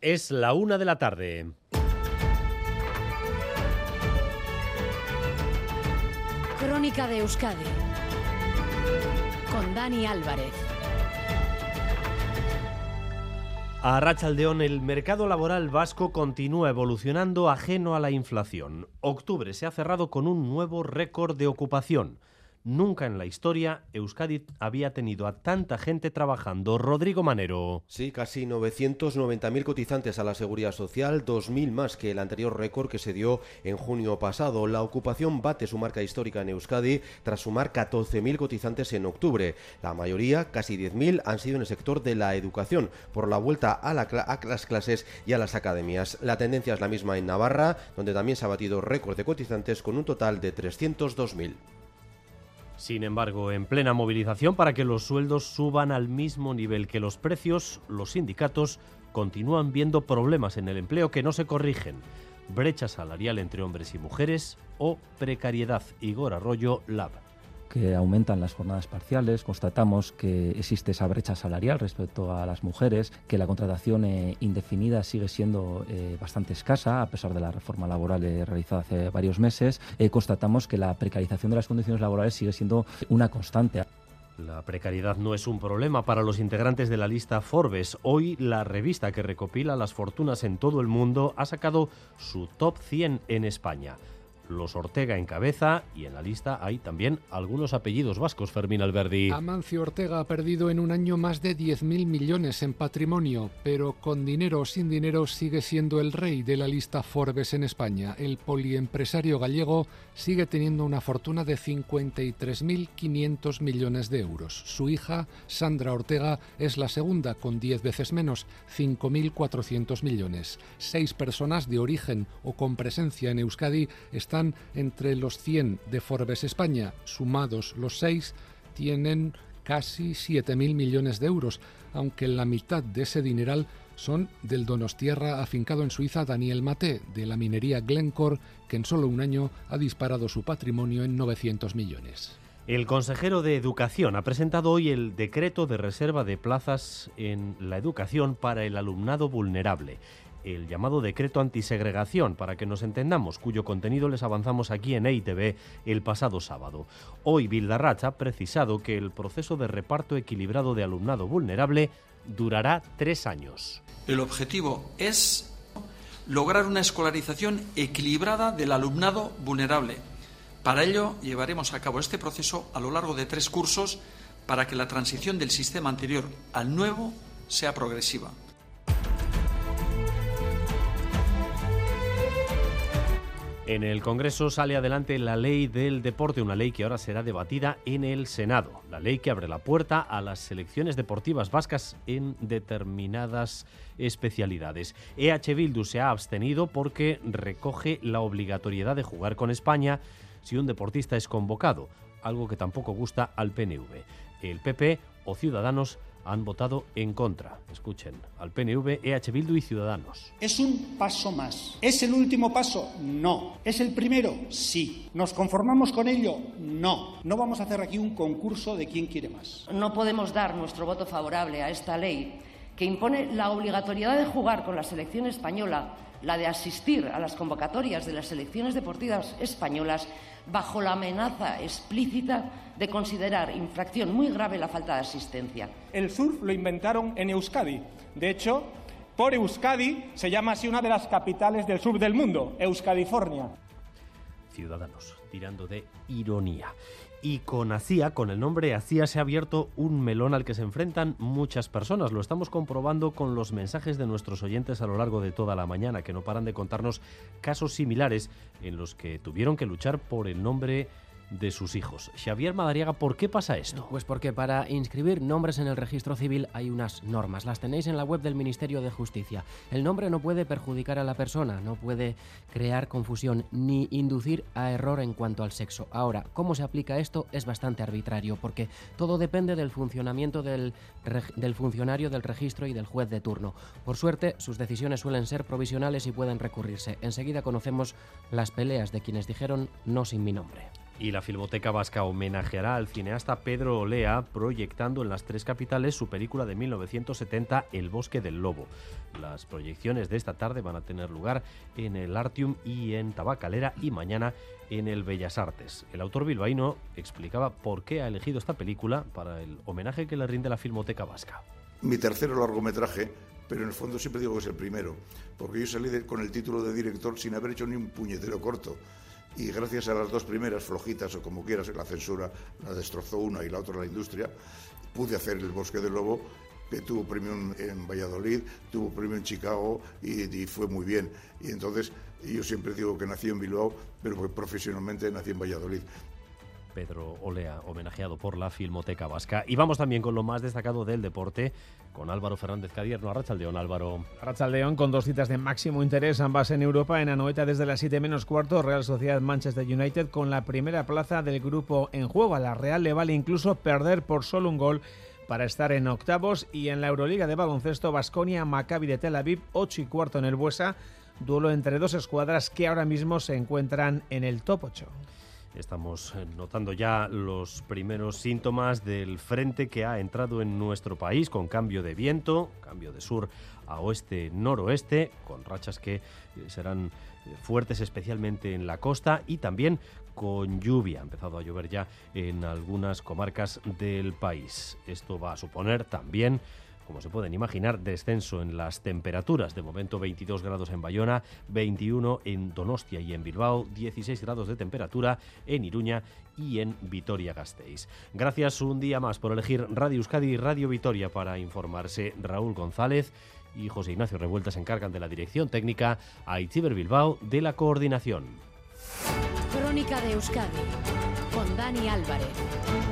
Es la una de la tarde. Crónica de Euskadi con Dani Álvarez. A Rachaldeón, el mercado laboral vasco continúa evolucionando ajeno a la inflación. Octubre se ha cerrado con un nuevo récord de ocupación. Nunca en la historia Euskadi había tenido a tanta gente trabajando. Rodrigo Manero. Sí, casi 990.000 cotizantes a la seguridad social, 2.000 más que el anterior récord que se dio en junio pasado. La ocupación bate su marca histórica en Euskadi tras sumar 14.000 cotizantes en octubre. La mayoría, casi 10.000, han sido en el sector de la educación, por la vuelta a, la, a las clases y a las academias. La tendencia es la misma en Navarra, donde también se ha batido récord de cotizantes con un total de 302.000. Sin embargo, en plena movilización para que los sueldos suban al mismo nivel que los precios, los sindicatos continúan viendo problemas en el empleo que no se corrigen. Brecha salarial entre hombres y mujeres o precariedad. Igor Arroyo, Lab que aumentan las jornadas parciales, constatamos que existe esa brecha salarial respecto a las mujeres, que la contratación eh, indefinida sigue siendo eh, bastante escasa a pesar de la reforma laboral eh, realizada hace varios meses, constatamos que la precarización de las condiciones laborales sigue siendo una constante. La precariedad no es un problema para los integrantes de la lista Forbes. Hoy la revista que recopila las fortunas en todo el mundo ha sacado su top 100 en España los Ortega en cabeza y en la lista hay también algunos apellidos vascos, Fermín Alberdi. Amancio Ortega ha perdido en un año más de 10.000 millones en patrimonio, pero con dinero o sin dinero sigue siendo el rey de la lista Forbes en España. El poliempresario gallego sigue teniendo una fortuna de 53.500 millones de euros. Su hija, Sandra Ortega, es la segunda con 10 veces menos, 5.400 millones. Seis personas de origen o con presencia en Euskadi están entre los 100 de Forbes España. Sumados los seis, tienen casi 7.000 millones de euros, aunque la mitad de ese dineral son del Donostierra afincado en Suiza Daniel Mate, de la minería Glencore, que en solo un año ha disparado su patrimonio en 900 millones. El consejero de Educación ha presentado hoy el decreto de reserva de plazas en la educación para el alumnado vulnerable el llamado decreto antisegregación, para que nos entendamos, cuyo contenido les avanzamos aquí en EITV el pasado sábado. Hoy Bildarratz ha precisado que el proceso de reparto equilibrado de alumnado vulnerable durará tres años. El objetivo es lograr una escolarización equilibrada del alumnado vulnerable. Para ello llevaremos a cabo este proceso a lo largo de tres cursos para que la transición del sistema anterior al nuevo sea progresiva. En el Congreso sale adelante la ley del deporte, una ley que ahora será debatida en el Senado. La ley que abre la puerta a las selecciones deportivas vascas en determinadas especialidades. EH Bildu se ha abstenido porque recoge la obligatoriedad de jugar con España si un deportista es convocado, algo que tampoco gusta al PNV. El PP o Ciudadanos han votado en contra. Escuchen, al PNV, EH Bildu y Ciudadanos. ¿Es un paso más? ¿Es el último paso? No. ¿Es el primero? Sí. ¿Nos conformamos con ello? No. No vamos a hacer aquí un concurso de quién quiere más. No podemos dar nuestro voto favorable a esta ley que impone la obligatoriedad de jugar con la selección española, la de asistir a las convocatorias de las selecciones deportivas españolas bajo la amenaza explícita de considerar infracción muy grave la falta de asistencia. El surf lo inventaron en Euskadi. De hecho, por Euskadi se llama así una de las capitales del sur del mundo, Euskadifornia. Ciudadanos, tirando de ironía. Y con ASIA, con el nombre ASIA, se ha abierto un melón al que se enfrentan muchas personas. Lo estamos comprobando con los mensajes de nuestros oyentes a lo largo de toda la mañana, que no paran de contarnos casos similares en los que tuvieron que luchar por el nombre de sus hijos. Xavier Madariaga, ¿por qué pasa esto? Pues porque para inscribir nombres en el registro civil hay unas normas. Las tenéis en la web del Ministerio de Justicia. El nombre no puede perjudicar a la persona, no puede crear confusión ni inducir a error en cuanto al sexo. Ahora, ¿cómo se aplica esto? Es bastante arbitrario porque todo depende del funcionamiento del, del funcionario del registro y del juez de turno. Por suerte, sus decisiones suelen ser provisionales y pueden recurrirse. Enseguida conocemos las peleas de quienes dijeron no sin mi nombre. Y la Filmoteca Vasca homenajeará al cineasta Pedro Olea proyectando en las tres capitales su película de 1970 El bosque del lobo. Las proyecciones de esta tarde van a tener lugar en el Artium y en Tabacalera y mañana en el Bellas Artes. El autor bilbaíno explicaba por qué ha elegido esta película para el homenaje que le rinde la Filmoteca Vasca. Mi tercer largometraje pero en el fondo siempre digo que es el primero, porque yo salí con el título de director sin haber hecho ni un puñetero corto y gracias a las dos primeras flojitas o como quieras, la censura la destrozó una y la otra la industria, pude hacer El Bosque del Lobo que tuvo premio en Valladolid, tuvo premio en Chicago y, y, fue muy bien. Y entonces yo siempre digo que nací en Bilbao, pero profesionalmente nací en Valladolid. Pedro Olea, homenajeado por la Filmoteca Vasca. Y vamos también con lo más destacado del deporte, con Álvaro Fernández Cadierno. Arrachaldeón, Álvaro. Arrachaldeón con dos citas de máximo interés, ambas en Europa. En Anoeta desde las 7 menos cuarto, Real Sociedad Manchester United con la primera plaza del grupo en juego. A la Real le vale incluso perder por solo un gol para estar en octavos y en la Euroliga de baloncesto Basconia Maccabi de Tel Aviv 8 y cuarto en el Buesa duelo entre dos escuadras que ahora mismo se encuentran en el top 8. Estamos eh, notando ya los primeros síntomas del frente que ha entrado en nuestro país con cambio de viento, cambio de sur a oeste-noroeste, con rachas que eh, serán eh, fuertes especialmente en la costa y también con lluvia. Ha empezado a llover ya en algunas comarcas del país. Esto va a suponer también como se pueden imaginar, descenso en las temperaturas. De momento 22 grados en Bayona, 21 en Donostia y en Bilbao, 16 grados de temperatura en Iruña y en Vitoria-Gasteiz. Gracias un día más por elegir Radio Euskadi y Radio Vitoria para informarse. Raúl González y José Ignacio Revuelta se encargan de la dirección técnica, a Itziber Bilbao de la coordinación. Crónica de Euskadi con Dani Álvarez.